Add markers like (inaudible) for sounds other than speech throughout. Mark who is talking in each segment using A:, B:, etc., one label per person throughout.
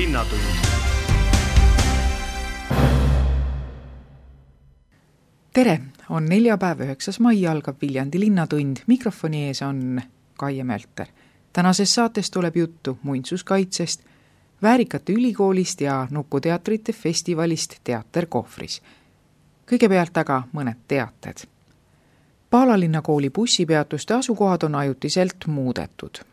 A: Linnatund
B: tere, on neljapäev, üheksas mai, algab Viljandi Linnatund, mikrofoni ees on Kaie Mölter. tänases saates tuleb juttu muinsuskaitsest, Väärikate Ülikoolist ja Nukuteatrite festivalist Teater kohvris. kõigepealt aga mõned teated. Paala linnakooli bussipeatuste asukohad on ajutiselt muudetud.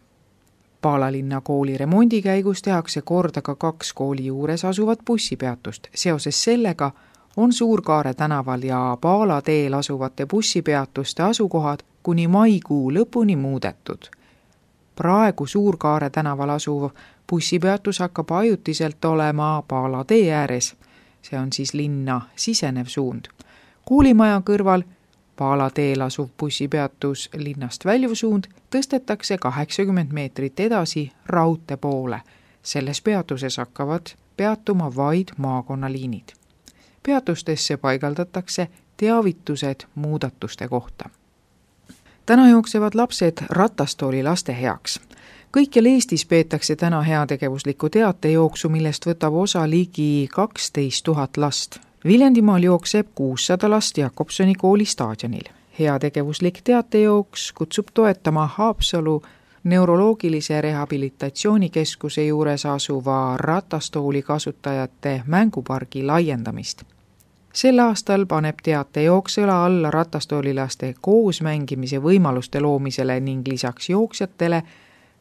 B: Paala linnakooli remondi käigus tehakse korda ka kaks kooli juures asuvat bussipeatust, seoses sellega on Suur-Kaare tänaval ja Paala teel asuvate bussipeatuste asukohad kuni maikuu lõpuni muudetud. praegu Suur-Kaare tänaval asuv bussipeatus hakkab ajutiselt olema Paala tee ääres, see on siis linna sisenev suund. koolimaja kõrval Paala teel asuv bussipeatus linnast väljuv suund tõstetakse kaheksakümmend meetrit edasi raudtee poole. selles peatuses hakkavad peatuma vaid maakonnaliinid peatustesse paigaldatakse teavitused muudatuste kohta. täna jooksevad lapsed ratastooli laste heaks. kõikjal Eestis peetakse täna heategevuslikku teatejooksu, millest võtab osa ligi kaksteist tuhat last. Viljandimaal jookseb kuussada last Jakobsoni kooli staadionil. heategevuslik teatejooks kutsub toetama Haapsalu neuroloogilise rehabilitatsioonikeskuse juures asuva ratastooli kasutajate mängupargi laiendamist sel aastal paneb teatejooks õla alla ratastoolilaste koosmängimise võimaluste loomisele ning lisaks jooksjatele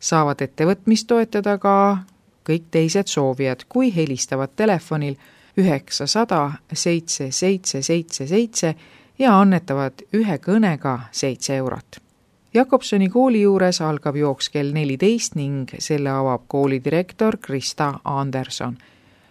B: saavad ettevõtmist toetada ka kõik teised soovijad, kui helistavad telefonil üheksasada seitse seitse seitse seitse ja annetavad ühe kõnega seitse eurot. Jakobsoni kooli juures algab jooks kell neliteist ning selle avab kooli direktor Krista Anderson.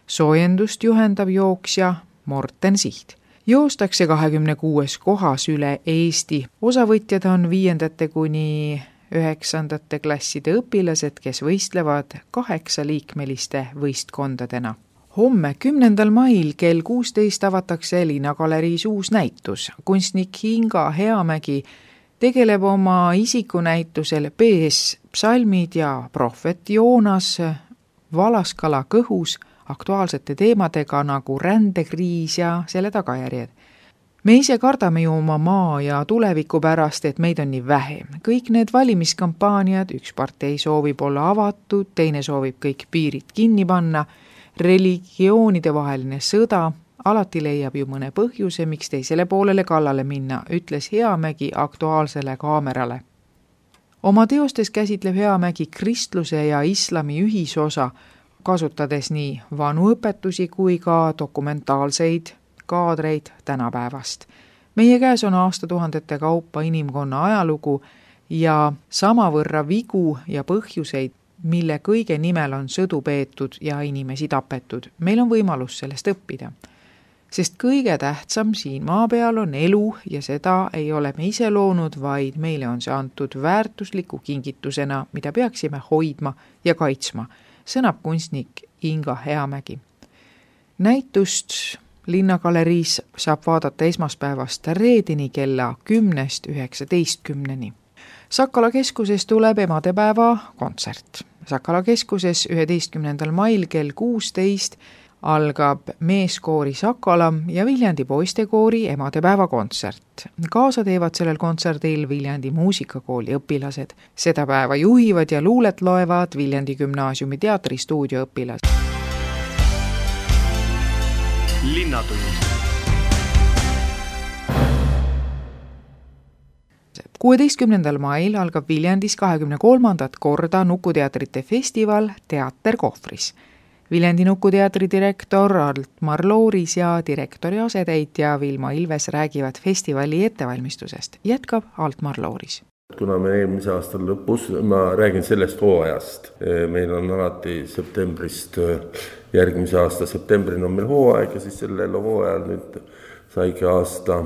B: soojendust juhendab jooksja Morten Siht. joostakse kahekümne kuues kohas üle Eesti, osavõtjad on viiendate kuni üheksandate klasside õpilased, kes võistlevad kaheksaliikmeliste võistkondadena. Homme, kümnendal mail kell kuusteist avatakse Linnagaleriis uus näitus. kunstnik Inga Heamägi tegeleb oma isikunäitusel B-s psalmid ja prohvet Joonas Valaskala kõhus aktuaalsete teemadega nagu rändekriis ja selle tagajärjed. me ise kardame ju oma maa ja tuleviku pärast, et meid on nii vähe. kõik need valimiskampaaniad, üks partei soovib olla avatud, teine soovib kõik piirid kinni panna, religioonidevaheline sõda, alati leiab ju mõne põhjuse, miks teisele poolele kallale minna, ütles Heamägi Aktuaalsele Kaamerale oma teostes käsitleb Heamägi kristluse ja islami ühisosa kasutades nii vanu õpetusi kui ka dokumentaalseid kaadreid tänapäevast. meie käes on aastatuhandete kaupa inimkonna ajalugu ja samavõrra vigu ja põhjuseid, mille kõige nimel on sõdu peetud ja inimesi tapetud. meil on võimalus sellest õppida. sest kõige tähtsam siin maa peal on elu ja seda ei ole me ise loonud, vaid meile on see antud väärtusliku kingitusena, mida peaksime hoidma ja kaitsma sõnab kunstnik Inga Heamägi. näitust Linnagaleriis saab vaadata esmaspäevast reedeni kella kümnest üheksateistkümneni. Sakala keskuses tuleb emadepäeva kontsert. Sakala keskuses üheteistkümnendal mail kell kuusteist algab meeskoori Sakala ja Viljandi poistekoori emadepäeva kontsert. kaasa teevad sellel kontserdil Viljandi muusikakooli õpilased. seda päeva juhivad ja luulet loevad Viljandi gümnaasiumi teatristuudio õpilased.
A: linnatund
B: kuueteistkümnendal mail algab Viljandis kahekümne kolmandat korda Nukuteatrite festival Teater kohvris. Viljandi Nukuteatri direktor Altmar Looris ja direktori asetäitja Vilma Ilves räägivad festivali ettevalmistusest, jätkab Altmar Looris.
C: Kuna me eelmise aasta lõpus, ma räägin sellest hooajast, meil on alati septembrist, järgmise aasta septembrini on meil hooaeg ja siis sellel hooajal nüüd saigi aasta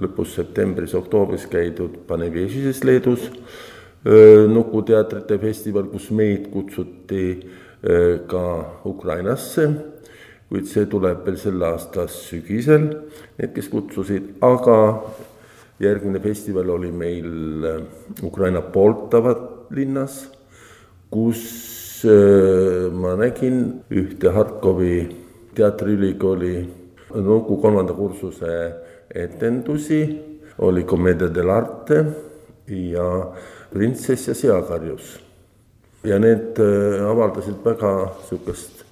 C: lõpus septembris-oktoobris käidud Panevežises Leedus Nukuteatrite festival, kus meid kutsuti ka Ukrainasse, kuid see tuleb veel selle aasta sügisel, need, kes kutsusid, aga järgmine festival oli meil Ukraina Poltava linnas, kus ma nägin ühte Harkovi teatriülikooli Nuku kolmanda kursuse etendusi, oli Commedia dell'arte ja Printsess ja seakarjus. ja need avaldasid väga sihukest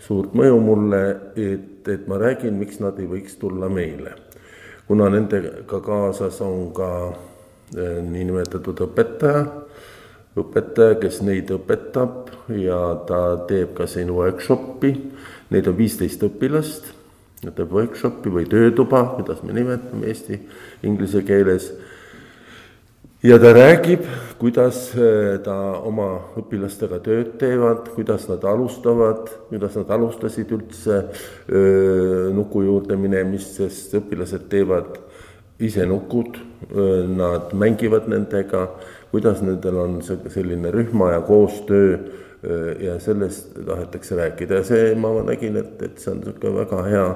C: suurt mõju mulle, et, et ma räägin, miks nad ei võiks tulla meile. kuna nendega kaasas on ka niinimetatud õpetaja õpetaja, kes neid õpetab ja ta teeb ka siin workshopi. Neid on viisteist õpilast, teeb workshopi või töötuba, kuidas me nimetame eesti, inglise keeles. ja ta räägib, kuidas äh, ta oma õpilastega tööd teevad, kuidas nad alustavad, kuidas nad alustasid üldse öö, äh, nuku juurde minemist, sest õpilased teevad ise nukud, äh, nad mängivad nendega kuidas nendel on selline rühma ja koostöö ja sellest tahetakse rääkida ja see, ma nägin, et, et see on niisugune väga hea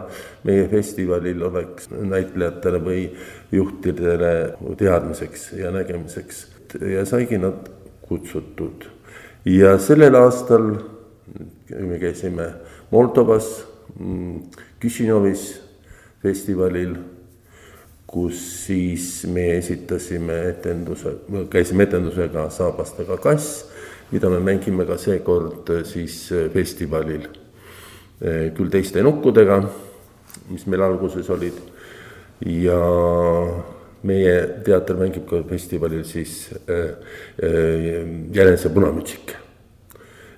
C: meie festivalil oleks näitlejatele või juhtidele teadmiseks ja nägemiseks ja saigi nad kutsutud. ja sellel aastal me käisime Moldovas, Kišinovis festivalil kus siis me esitasime etenduse, käisime etendusega Saabastega kass, mida me mängime ka seekord siis festivalil. küll teiste nukkudega, mis meil alguses olid ja meie teater mängib ka festivalil siis äh, äh, Jänese punamütsik.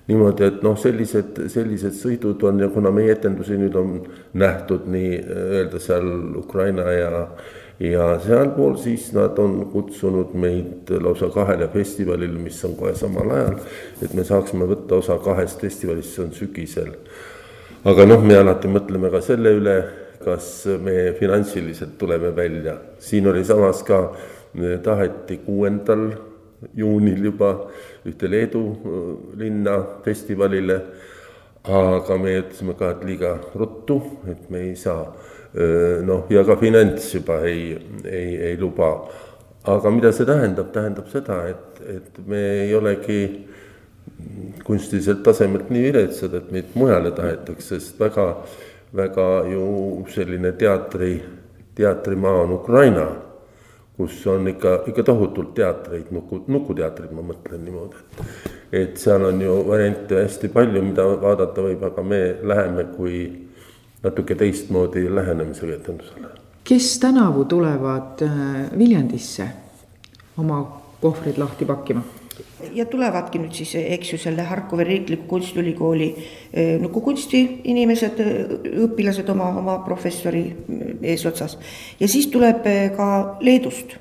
C: niimoodi, et noh, sellised, sellised sõidud on ja kuna meie etendusi nüüd on nähtud nii-öelda seal Ukraina ja ja sealpool siis nad on kutsunud meid lausa kahele festivalile, mis on kohe samal ajal, et me saaksime võtta osa kahest festivalist, see on sügisel. aga noh, me alati mõtleme ka selle üle, kas me finantsiliselt tuleme välja, siin oli samas ka, taheti kuuendal juunil juba ühte Leedu äh, linna festivalile, aga me ütlesime ka, et liiga ruttu, et me ei saa noh, ja ka finants juba ei, ei, ei luba. aga mida see tähendab, tähendab seda, et, et me ei olegi kunstiliselt tasemelt nii viletsad, et meid mujale tahetakse, sest väga, väga ju selline teatri, teatrimaa on Ukraina, kus on ikka, ikka tohutult teatreid, nuku, nukuteatrid, ma mõtlen niimoodi, et et seal on ju variante hästi palju, mida vaadata võib, aga me läheme kui natuke teistmoodi lähenemisega etendusele.
B: kes tänavu tulevad äh, Viljandisse oma kohvrid lahti pakkima?
D: ja tulevadki nüüd siis, eks ju, selle Harkovi Riikliku Kunstiülikooli äh, nukukunsti inimesed, äh, õpilased oma, oma professori eesotsas. ja siis tuleb ka Leedust.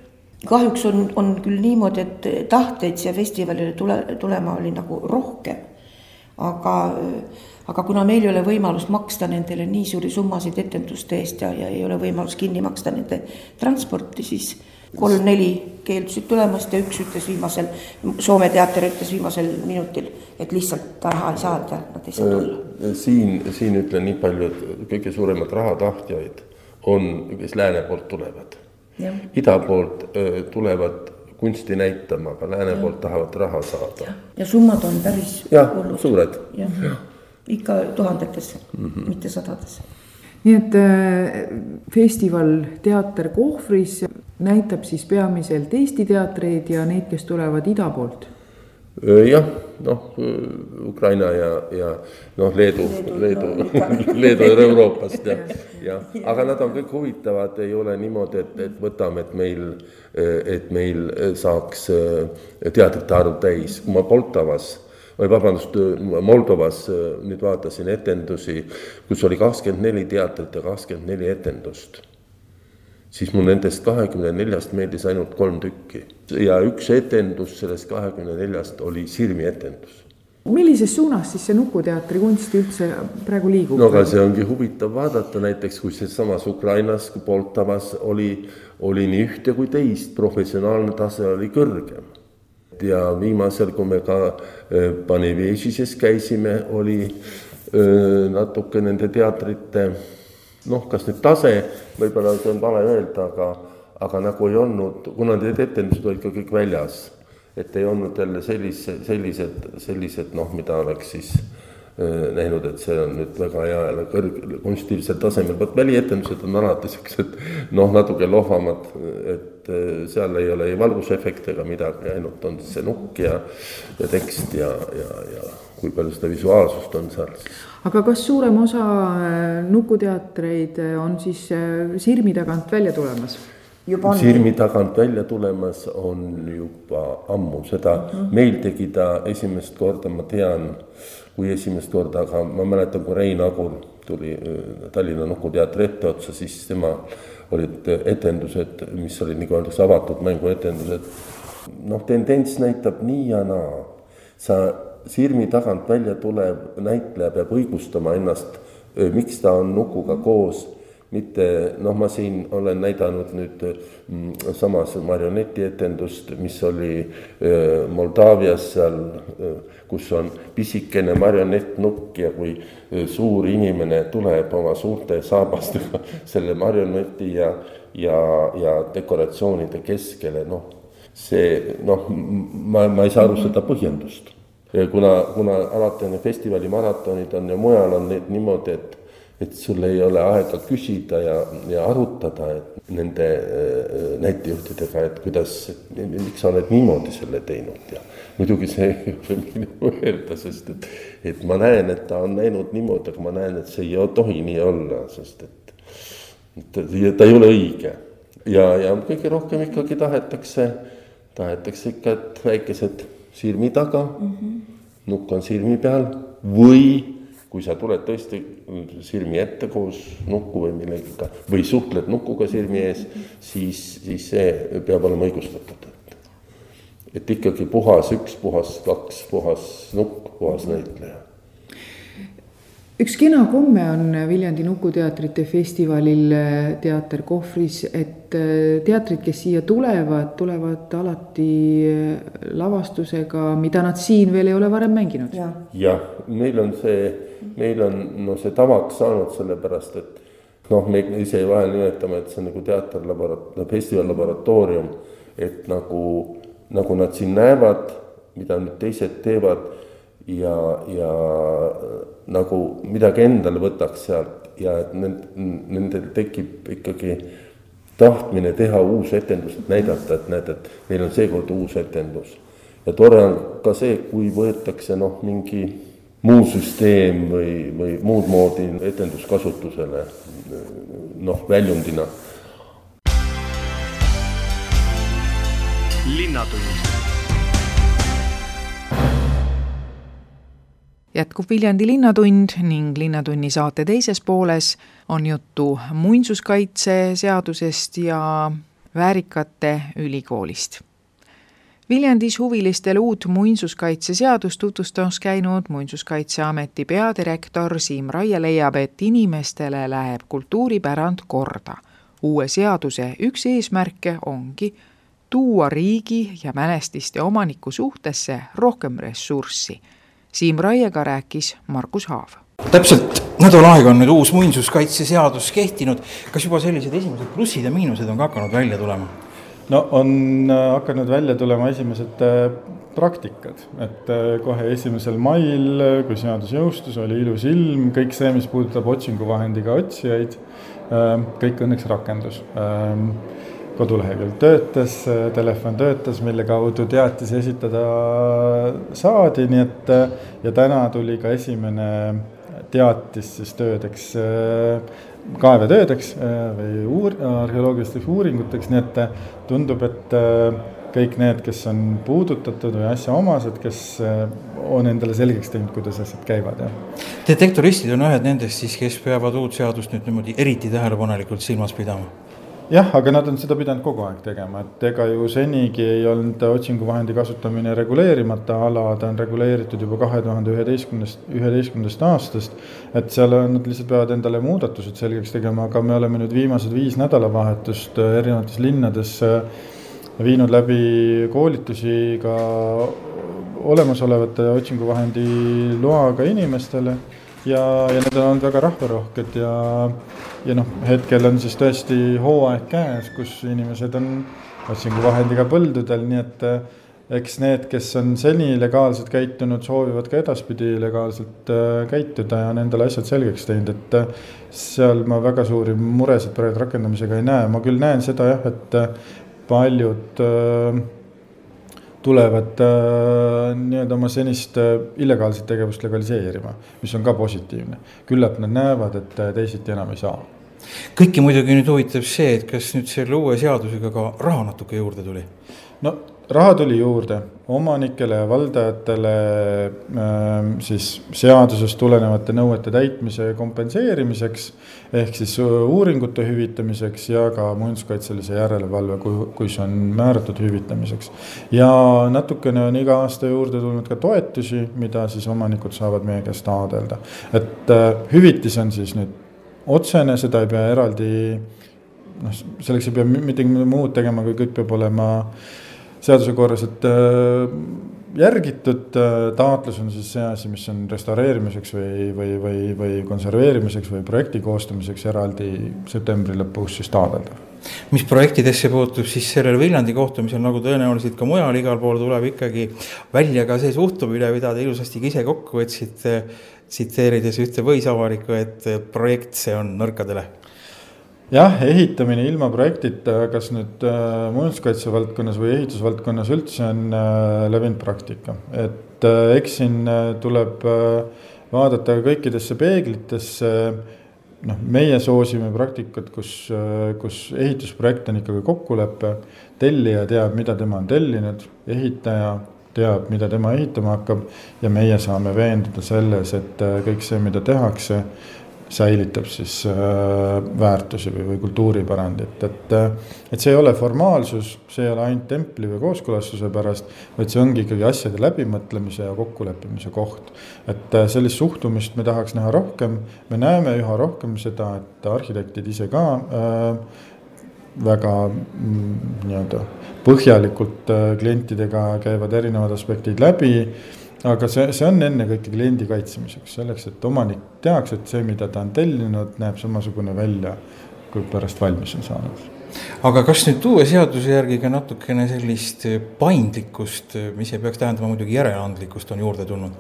D: kahjuks on, on küll niimoodi, et tahteid siia festivalile tule, tulema oli nagu rohkem. Aga aga kuna meil ei ole võimalust maksta nendele nii suuri summasid etenduste eest ja, ja ei ole võimalus kinni maksta nende transporti, siis kolm-neli keeldusid tulemast ja üks ütles viimasel, Soome teater ütles viimasel minutil, et lihtsalt raha ei saa, et nad ei saa tulla.
C: Äh, siin, siin ütlen nii palju, et kõige suuremad rahatahtjaid on, kes lääne poolt tulevad. ida poolt öö, tulevad kunsti näitama, aga lääne ja. poolt tahavad raha saada.
D: ja summad on päris
C: jah, suured.
D: ikka tuhandetes mm, -hmm. mitte sadades.
B: nii et äh, festival Teater Kohvris näitab siis peamiselt Eesti teatreid ja neid, kes tulevad ida poolt
C: jah, noh Ukraina ja, ja noh, Leedu, Leedu, Leedu, (laughs) Leedu on Euroopast jah, jah, aga nad on kõik huvitavad, ei ole niimoodi, et, et võtame, et meil, et meil saaks teatrite arv täis, kui ma Poltavas või vabandust, Moldovas nüüd vaatasin etendusi, kus oli kakskümmend neli teatrit ja kakskümmend neli etendust. Siis mul nendest kahekümne neljast meeldis ainult kolm tükki. Ja üks etendus sellest kahekümne neljast oli Sirmi etendus
B: millises suunas siis see Nukuteatri kunst üldse praegu liigub?
C: no aga see ongi huvitav vaadata näiteks, kui sealsamas Ukrainas, Poltavas oli, oli nii ühte kui teist, professionaalne tase oli kõrgem. Ja viimasel, kui me ka Panevežises käisime, oli äh, natuke nende teatrite noh, kas nüüd tase, võib-olla see on vale öelda, aga, aga nagu ei olnud, kuna need etendused olid ka kõik väljas, et ei olnud jälle sellise, sellised, sellised noh, mida oleks siis äh, näinud, et see on nüüd väga hea jälle kõrg-, konstiivsel tasemel, vot välietendused on alati siuksed noh, natuke lohvamad, et äh, seal ei ole ei valgusefekte ega midagi, ainult on see nukk ja, ja tekst ja, ja, ja kui palju seda visuaalsust on seal.
B: Aga kas suurem osa nukuteatreid on siis sirmi tagant välja tulemas?
C: sirmi tagant välja tulemas on juba ammu, seda mm -hmm. meil tegi ta esimest korda, ma tean, kui esimest korda, aga ma mäletan, kui Rein Agur tuli äh, Tallinna Nukuteatri etteotsa, siis tema olid etendused, mis olid nagu öeldakse, avatud mänguetendused. noh, tendents näitab nii ja naa, sa sirmi tagant välja tulev näitleja peab õigustama ennast, miks ta on nukuga koos mitte noh, ma siin olen näidanud nüüd mm, samas marionetietendust, mis oli Moldaavias seal, kus on pisikene marionettnukk ja kui suur inimene tuleb oma suurte saabastega (laughs) selle marioneti ja, ja, ja dekoratsioonide keskele, noh, see noh, ma, ma ei saa aru seda põhjendust. Kuna, kuna alati on festivali maratonid on ja mujal on need niimoodi, et et sul ei ole aega küsida ja, ja arutada nende äh, näitejuhtidega, et kuidas, miks sa oled niimoodi selle teinud ja muidugi see (laughs) ei ole minu öelda, sest et, et ma näen, et ta on näinud niimoodi, aga ma näen, et see ei tohi nii olla, sest et, et ta ei ole õige. ja, ja kõige rohkem ikkagi tahetakse, tahetakse ikka, et väikesed sirmi taga mm, -hmm. nukk on sirmi peal või kui sa tuled tõesti silmi ette koos nuku või millegagi või suhtled nukuga silmi ees, siis, siis see peab olema õigustatud. et ikkagi puhas üks, puhas kaks, puhas nukk, puhas näitleja
B: üks kena komme on Viljandi Nukuteatrite festivalil Teater kohvris, et teatrid, kes siia tulevad, tulevad alati lavastusega, mida nad siin veel ei ole varem mänginud. Ja..
C: jah, meil on see meil on no see tavaks saanud, sellepärast et noh, me ise vahel nimetame, et see on nagu teater labora-, festival laboratoorium, et nagu, nagu nad siin näevad, mida nüüd teised teevad ja, ja nagu midagi endale võtaks sealt ja et nend-, nendel tekib ikkagi tahtmine teha uus etendus, et näidata, et näed, et meil on seekord uus etendus. ja tore on ka see, kui võetakse noh, mingi muu süsteem või, või muud moodi etenduskasutusele noh, väljundina.
A: linnatund
B: jätkub Viljandi Linnatund ning Linnatunni saate teises pooles on juttu muinsuskaitseseadusest ja väärikate ülikoolist Viljandis huvilistele uut muinsuskaitseseadust tutvustamas käinud Muinsuskaitseameti peadirektor Siim Raie leiab, et inimestele läheb kultuuripärand korda. uue seaduse üks eesmärke ongi tuua riigi ja mälestiste omaniku suhtesse rohkem ressurssi. Siim Raiega rääkis Margus Haav
E: täpselt nädal aega on nüüd uus muinsuskaitseseadus kehtinud, kas juba sellised esimesed plussid ja miinused on ka hakanud välja tulema?
F: no on äh, hakanud välja tulema esimesed äh, praktikad, et äh, kohe esimesel mail, kui seadus jõustus, oli ilus ilm, kõik see, mis puudutab otsinguvahendiga otsijaid, kõik õnneks rakendus. Kodulehekülg töötas, telefon töötas, mille kaudu teatis esitada saadi, nii et ja täna tuli ka esimene teatis siis töödeks kaevetöödeks äh, või uur-, arheoloogilisteks uuringuteks, nii et äh, tundub, et äh, kõik need, kes on puudutatud või asjaomased, kes on endale selgeks teinud, kuidas asjad käivad, jah.
E: detektoristid on ühed nendest siis, kes peavad uut seadust nüüd niimoodi eriti tähelepanelikult silmas pidama
F: jah, aga nad on seda pidanud kogu aeg tegema, et ega ju senigi ei olnud otsinguvahendi kasutamine reguleerimata ala, ta on reguleeritud juba kahe tuhande üheteistkümnendast, üheteistkümnendast aastast. et seal on, nad lihtsalt peavad endale muudatused selgeks tegema, aga me oleme nüüd viimased viis nädalavahetust äh, erinevates linnades äh, viinud läbi koolitusi ka olemasolevate otsinguvahendi loaga inimestele ja, ja need on olnud väga rahvarohked ja, ja noh, hetkel on siis tõesti hooaeg käes, kus inimesed on otsinguvahendiga põldudel, nii et eks need, kes on seni legaalselt käitunud, soovivad ka edaspidi legaalselt äh, käituda ja on endale asjad selgeks teinud, et äh, seal ma väga suuri muresid praegu rakendamisega ei näe, ma küll näen seda jah, et äh, tulevad nii-öelda oma senist illegaalset tegevust legaliseerima, mis on ka positiivne. küllap nad näevad, et teisiti enam ei saa
E: kõiki muidugi nüüd huvitab see, et kas nüüd selle uue seadusega ka raha natuke juurde tuli?
F: no raha tuli juurde omanikele ja valdajatele äh, siis seadusest tulenevate nõuete täitmise kompenseerimiseks ehk siis uuringute hüvitamiseks ja ka muinsuskaitselise järelevalve, kui, kui see on määratud hüvitamiseks. ja natukene on iga aasta juurde tulnud ka toetusi, mida siis omanikud saavad meie käest taotleda. et äh, hüvitis on siis nüüd otsene, seda ei pea eraldi noh, selleks ei pea midagi muud tegema, kui kõik peab olema seaduse korras, et äh, järgitud äh, taotlus on siis see asi, mis on restaureerimiseks või, või, või, või konserveerimiseks või projekti koostamiseks eraldi septembri lõpus siis taotletav
E: mis projektidesse puutub, siis sellel Viljandi kohtumisel, nagu tõenäoliselt ka mujal igal pool, tuleb ikkagi välja ka see suhtumine, mida te ilusasti ka ise kokku võtsite, tsiteerides ühte võisavalikku, et projekt, see on nõrkadele
F: jah, ehitamine ilma projektita, kas nüüd äh, muinsuskaitse valdkonnas või ehitusvaldkonnas üldse on äh, levinud praktika, et äh, eks siin äh, tuleb äh, vaadata kõikidesse peeglitesse. noh, meie soosime praktikat, kus äh,, kus ehitusprojekt on ikkagi kokkulepe, tellija teab, mida tema on tellinud, ehitaja teab, mida tema ehitama hakkab ja meie saame veenduda selles, et äh, kõik see, mida tehakse, säilitab siis äh, väärtusi või, või kultuuripärandit, et äh, et see ei ole formaalsus, see ei ole ainult templi või kooskõlastuse pärast, vaid see ongi ikkagi asjade läbimõtlemise ja kokkuleppimise koht. et äh, sellist suhtumist me tahaks näha rohkem, me näeme üha rohkem seda, et arhitektid ise ka äh, väga mm, nii-öelda põhjalikult klientidega käivad erinevad aspektid läbi aga see, see on ennekõike kliendi kaitsemiseks, selleks, et omanik teaks, et see, mida ta on tellinud, näeb samasugune välja, kui pärast valmis on saanud.
E: aga kas nüüd uue seaduse järgi ka natukene sellist paindlikkust, mis ei peaks tähendama muidugi järeleandlikkust, on juurde tulnud?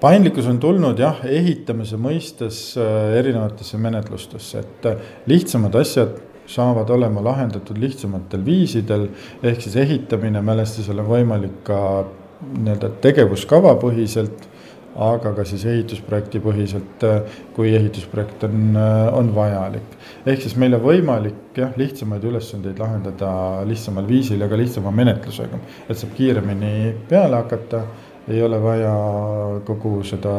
F: paindlikkus on tulnud jah, ehitamise mõistes äh, erinevatesse menetlustesse, et äh, lihtsamad asjad saavad olema lahendatud lihtsamatel viisidel, ehk siis ehitamine mälestisel on võimalik ka nii-öelda tegevuskava põhiselt, aga ka siis ehitusprojekti põhiselt, kui ehitusprojekt on, on vajalik. ehk siis meil on võimalik jah, lihtsamaid ülesandeid lahendada lihtsamal viisil ja ka lihtsama menetlusega, et saab kiiremini peale hakata, ei ole vaja kogu seda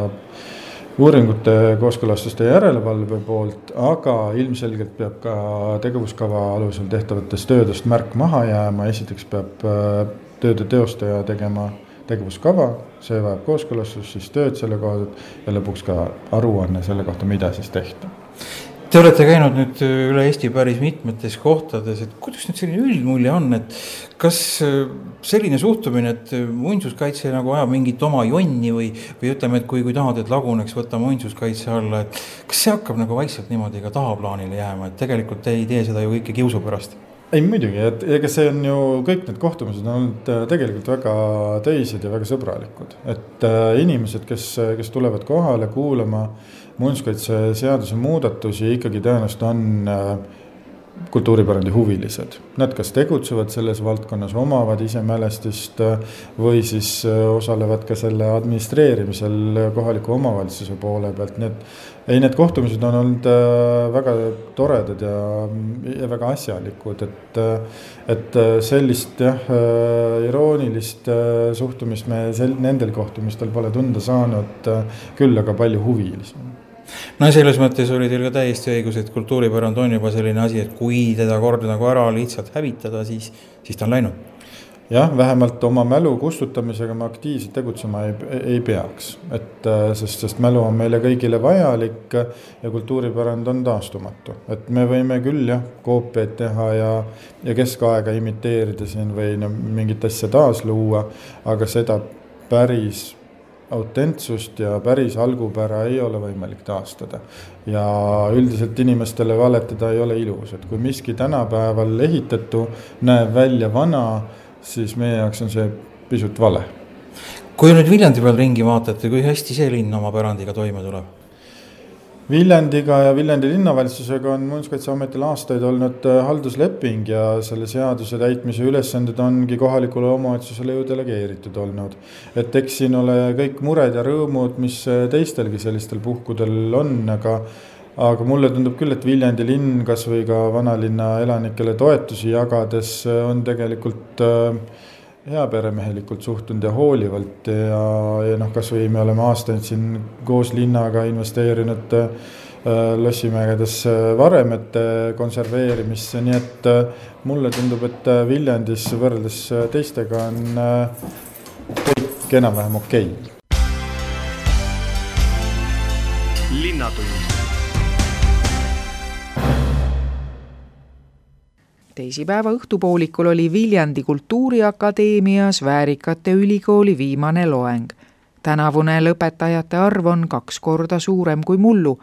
F: uuringute kooskõlastuste järelevalve poolt, aga ilmselgelt peab ka tegevuskava alusel tehtavatest töödest märk maha jääma, esiteks peab äh, tööde teostaja tegema tegevuskava, see vajab kooskõlastust, siis tööd selle koha pealt ja lõpuks ka aruanne selle kohta, mida siis tehti.
E: Te olete käinud nüüd üle Eesti päris mitmetes kohtades, et kuidas nüüd selline üldmulje on, et kas äh, selline suhtumine, et muinsuskaitse nagu ajab mingit oma jonni või, või ütleme, et kui, kui tahad, et laguneks, võta muinsuskaitse alla, et kas see hakkab nagu vaikselt niimoodi ka tahaplaanile jääma, et tegelikult te ei tee seda ju kõike kiusu pärast
F: ei muidugi, et ega see on ju, kõik need kohtumised on olnud äh, tegelikult väga töised ja väga sõbralikud. et äh, inimesed, kes, kes tulevad kohale kuulama muinsuskaitseseaduse muudatusi, ikkagi tõenäoliselt on äh, kultuuripärandi huvilised. Nad kas tegutsevad selles valdkonnas, omavad ise mälestist või siis osalevad ka selle administreerimisel kohaliku omavalitsuse poole pealt, nii et ei, need kohtumised on olnud väga toredad ja, ja väga asjalikud, et et sellist jah, iroonilist suhtumist me sel-, nendel kohtumistel pole tunda saanud, küll aga palju huvilisi
E: no selles mõttes oli teil ka täiesti õigus, et kultuuripärand on juba selline asi, et kui teda kord nagu ära lihtsalt hävitada, siis, siis ta on läinud.
F: jah, vähemalt oma mälu kustutamisega me aktiivselt tegutsema ei, ei peaks, et äh, sest, sest mälu on meile kõigile vajalik ja kultuuripärand on taastumatu, et me võime küll jah, koopiaid teha ja, ja keskaega imiteerida siin või no mingit asja taasluua, aga seda päris autentsust ja päris algupära ei ole võimalik taastada. ja üldiselt inimestele valetada ei ole ilus, et kui miski tänapäeval ehitatu näeb välja vana, siis meie jaoks on see pisut vale.
E: kui nüüd Viljandi peal ringi vaatate, kui hästi see linn oma pärandiga toime tuleb?
F: Viljandiga ja Viljandi linnavalitsusega on Muinsuskaitseametil aastaid olnud äh, haldusleping ja selle seaduse täitmise ülesanded ongi kohalikule omavalitsusele ju delegeeritud olnud. et eks siin ole kõik mured ja rõõmud, mis äh, teistelgi sellistel puhkudel on, aga aga mulle tundub küll, et Viljandi linn kasvõi ka vanalinna elanikele toetusi jagades äh, on tegelikult heaperemehelikult suhtunud ja hoolivalt ja, ja noh, kasvõi me oleme aastaid siin koos linnaga investeerinud äh, Äh, lossimägedes varemete konserveerimisse, nii et äh, mulle tundub, et äh, Viljandis võrreldes teistega on kõik enam-vähem okei. Okay..
A: linnatund
B: teisipäeva õhtupoolikul oli Viljandi Kultuuriakadeemias Väärikate Ülikooli viimane loeng. tänavune lõpetajate arv on kaks korda suurem kui mullu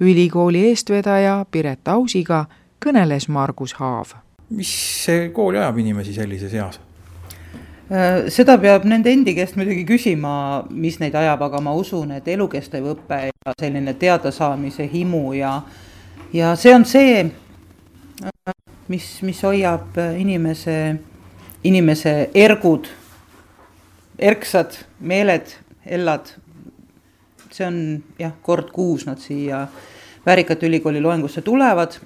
B: ülikooli eestvedaja Piret Ausiga kõneles Margus Haav.
E: mis see kool ajab inimesi sellises eas?
G: Äh, seda peab nende endi käest muidugi küsima, mis neid ajab, aga ma usun, et elukestev õpe ja selline teadasaamise himu ja, ja see on see, mis, mis hoiab inimese, inimese ergud, erksad meeled, ellad. see on jah, kord kuus nad siia Väärikate Ülikooli loengusse tulevad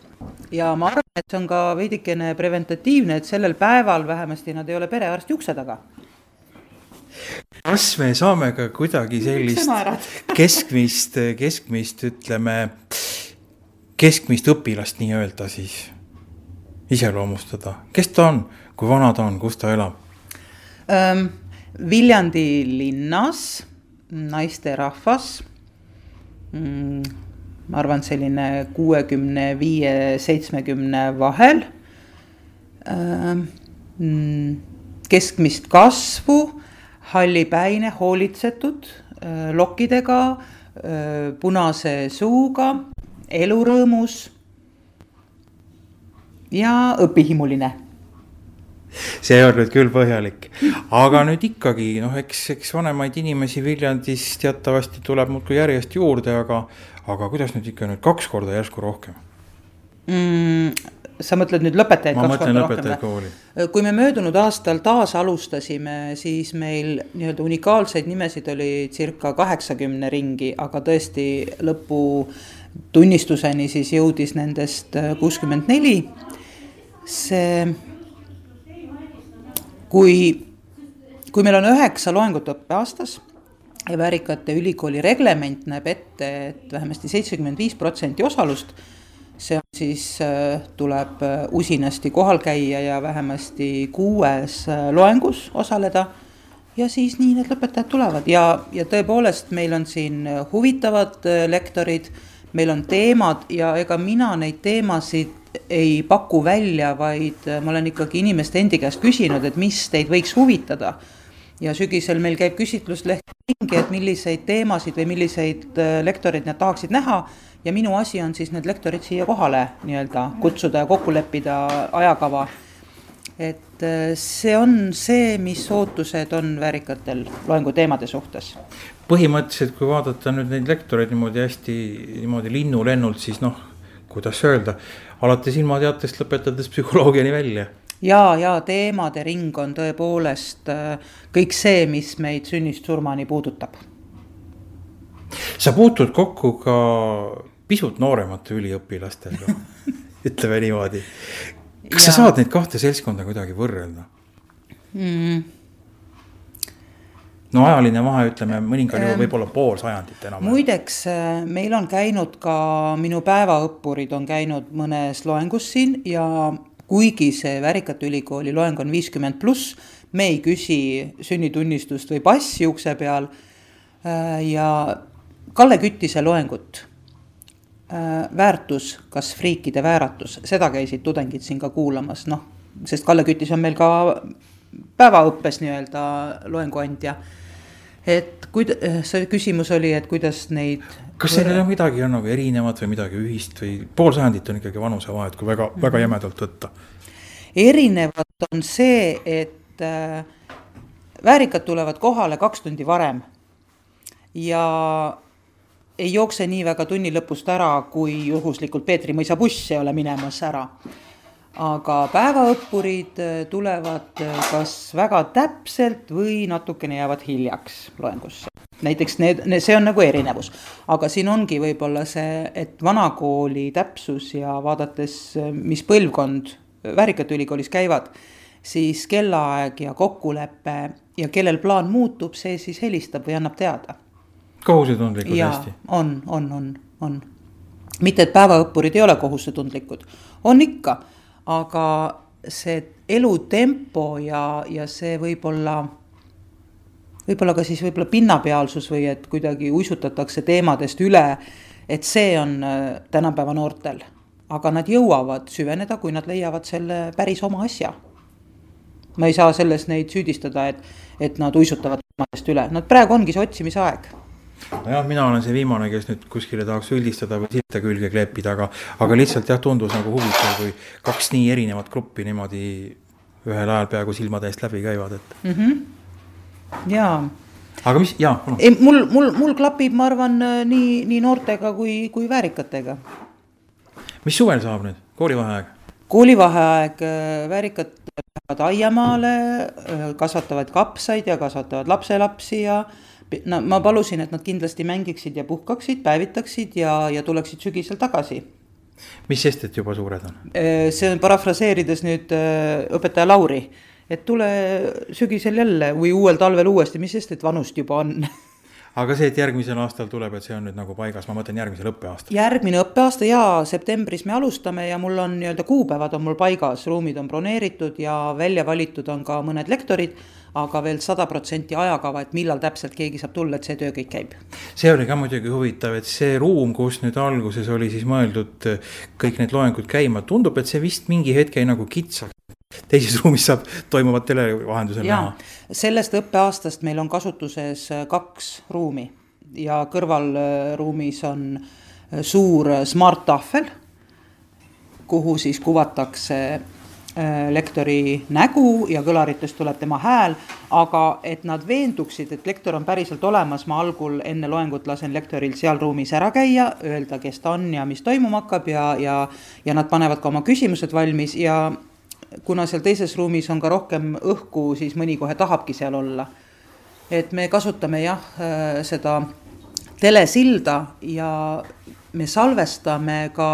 G: ja ma arvan, et see on ka veidikene preventatiivne, et sellel päeval vähemasti nad ei ole perearsti ukse taga.
E: kas me saame ka kuidagi sellist (laughs) keskmist, keskmist ütleme, keskmist õpilast nii-öelda siis iseloomustada, kes ta on, kui vana ta on, kus ta elab
G: ähm,? Viljandi linnas naisterahvas mm, ma arvan, selline kuuekümne viie, seitsmekümne vahel. Ähm, keskmist kasvu, hallipäine, hoolitsetud, lokkidega, punase suuga, elurõõmus ja õpihimuline
E: see on nüüd küll põhjalik, aga nüüd ikkagi noh, eks, eks vanemaid inimesi Viljandis teatavasti tuleb muudkui järjest juurde, aga, aga kuidas nüüd ikka nüüd kaks korda järsku rohkem
G: mm,? sa mõtled nüüd lõpetajaid
E: ma mõtlen lõpetajaid kooli.
G: kui me möödunud aastal taas alustasime, siis meil nii-öelda unikaalseid nimesid oli circa kaheksakümne ringi, aga tõesti lõputunnistuseni siis jõudis nendest kuuskümmend neli. See kui, kui meil on üheksa loengut õppeaastas ja Väärikate Ülikooli reglement näeb ette, et vähemasti seitsekümmend viis protsenti osalust, see siis, äh, tuleb äh, usinasti kohal käia ja vähemasti kuues äh, loengus osaleda. Ja siis nii need lõpetajad tulevad. Ja, ja tõepoolest, meil on siin huvitavad lektorid, meil on teemad ja ega mina neid teemasid ei paku välja, vaid ma olen ikkagi inimeste endi käest küsinud, et mis teid võiks huvitada. ja sügisel meil käib küsitlusleht ringi, et milliseid teemasid või milliseid äh, lektoreid nad tahaksid näha ja minu asi on siis need lektorid siia kohale nii-öelda kutsuda ja kokku leppida ajakava. et äh, see on see, mis ootused on väärikatel loenguteemade suhtes
E: põhimõtteliselt, kui vaadata nüüd neid lektoreid niimoodi hästi niimoodi linnulennult, siis noh, kuidas öelda, alates ilmateatest lõpetades psühholoogiani välja
G: ja, ja teemade ring on tõepoolest äh, kõik see, mis meid sünnist surmani puudutab.
E: sa puutud kokku ka pisut nooremate üliõpilastega (laughs) ütleme niimoodi. kas ja. sa saad neid kahte seltskonda kuidagi võrrelda mm.? No ajaline vahe, ütleme mõningal juhul võib-olla pool sajandit enam.
G: muideks, äh, meil on käinud ka, minu päevaõppurid on käinud mõnes loengus siin ja kuigi see Värikate Ülikooli loeng on viiskümmend pluss, me ei küsi sünnitunnistust või passi ukse peal. Äh, ja Kalle Küttise loengut, äh, väärtus, kas friikide vääratus, seda käisid tudengid siin ka kuulamas, noh, sest Kalle Küttis on meil ka päevaõppes nii-öelda loenguandja et kuid-, see küsimus oli, et kuidas neid.
E: kas sellel on midagi on nagu erinevat või midagi ühist või pool sajandit on ikkagi vanusevahet, kui väga, väga jämedalt võtta?
G: erinevat on see, et äh, väärikad tulevad kohale kaks tundi varem ja ei jookse nii väga tunni lõpust ära, kui juhuslikult Peetri mõisa buss ei ole minemas ära. Aga päevaõppurid äh, tulevad äh, kas väga täpselt või natukene jäävad hiljaks loengusse. näiteks need, need, see on nagu erinevus, aga siin ongi võib-olla see, et vanakooli täpsus ja vaadates, äh, mis põlvkond Väärikate Ülikoolis käivad, siis kellaaeg ja kokkulepe ja kellel plaan muutub, see siis helistab või annab teada
E: kohusetundlikud hästi?
G: on, on, on, on. mitte, et päevaõppurid ei ole kohusetundlikud, on ikka, aga see elutempo ja, ja see võib-olla, võib-olla ka siis võib-olla pinnapealsus või et kuidagi uisutatakse teemadest üle, et see on äh, tänapäeva noortel. aga nad jõuavad süveneda, kui nad leiavad selle päris oma asja. ma ei saa selles neid süüdistada, et, et nad uisutavad teemadest üle, nad praegu ongi see otsimise aeg
E: nojah, mina olen see viimane, kes nüüd kuskile tahaks üldistada või silte külge kleepida, aga, aga lihtsalt jah, tundus nagu huvitav, kui kaks nii erinevat gruppi niimoodi ühel ajal peaaegu silmade eest läbi käivad, et
G: mm. -hmm. jaa.
E: aga mis, jaa.
G: ei, mul, mul, mul klapib, ma arvan, nii, nii noortega kui, kui väärikatega.
E: mis suvel saab nüüd, koolivaheaeg?
G: koolivaheaeg, väärikad lähevad aiamaale, kasvatavad kapsaid ja kasvatavad lapselapsi ja no ma palusin, et nad kindlasti mängiksid ja puhkaksid, päevitaksid ja, ja tuleksid sügisel tagasi.
E: mis sest, et juba suured on?
G: Äh, see on parafraseerides nüüd äh, õpetaja Lauri, et tule sügisel jälle või uuel talvel uuesti, mis sest, et vanust juba on (laughs)
E: aga see, et järgmisel aastal tuleb, et see on nüüd nagu paigas, ma mõtlen järgmisel õppeaastal.
G: järgmine õppeaasta jaa, septembris me alustame ja mul on nii-öelda kuupäevad on mul paigas, ruumid on broneeritud ja välja valitud on ka mõned lektorid aga veel sada protsenti ajakava, et millal täpselt keegi saab tulla, et see töö kõik käib.
E: see oli ka muidugi huvitav, et see ruum, kus nüüd alguses oli siis mõeldud äh, kõik need loengud käima, tundub, et see vist mingi hetk jäi nagu kitsaks teises ruumis saab toimuvat tele vahendusel näha.
G: sellest õppeaastast meil on kasutuses äh, kaks ruumi ja kõrvalruumis on äh, suur smart tahvel, kuhu siis kuvatakse lektori nägu ja kõlaritest tuleb tema hääl, aga et nad veenduksid, et lektor on päriselt olemas, ma algul enne loengut lasen lektoril seal ruumis ära käia, öelda, kes ta on ja mis toimuma hakkab ja, ja ja nad panevad ka oma küsimused valmis ja kuna seal teises ruumis on ka rohkem õhku, siis mõni kohe tahabki seal olla. et me kasutame jah, äh, seda telesilda ja me salvestame ka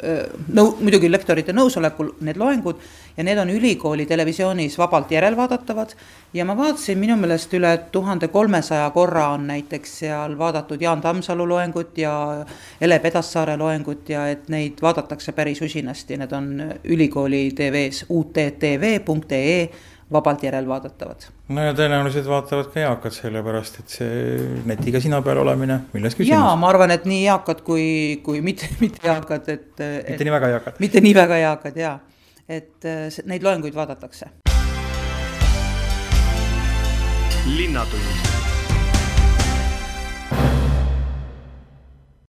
G: nõu-, muidugi lektorite nõusolekul need loengud ja need on ülikooli televisioonis vabalt järelvaadatavad. ja ma vaatasin, minu meelest üle tuhande kolmesaja korra on näiteks seal vaadatud Jaan Tammsalu loengut ja Ele Pedassaare loengut ja et neid vaadatakse päris usinasti, need on ülikooli tv-s uttv.ee vabalt järelvaadatavad.
E: no ja tõenäoliselt vaatavad ka eakad, sellepärast et see netiga sina peal olemine, milles küsimus?
G: jaa, ma arvan, et nii eakad kui, kui mitte, (laughs) mitte eakad, et.
E: mitte nii väga eakad.
G: mitte nii väga eakad jaa, et neid loenguid vaadatakse.
A: linnatund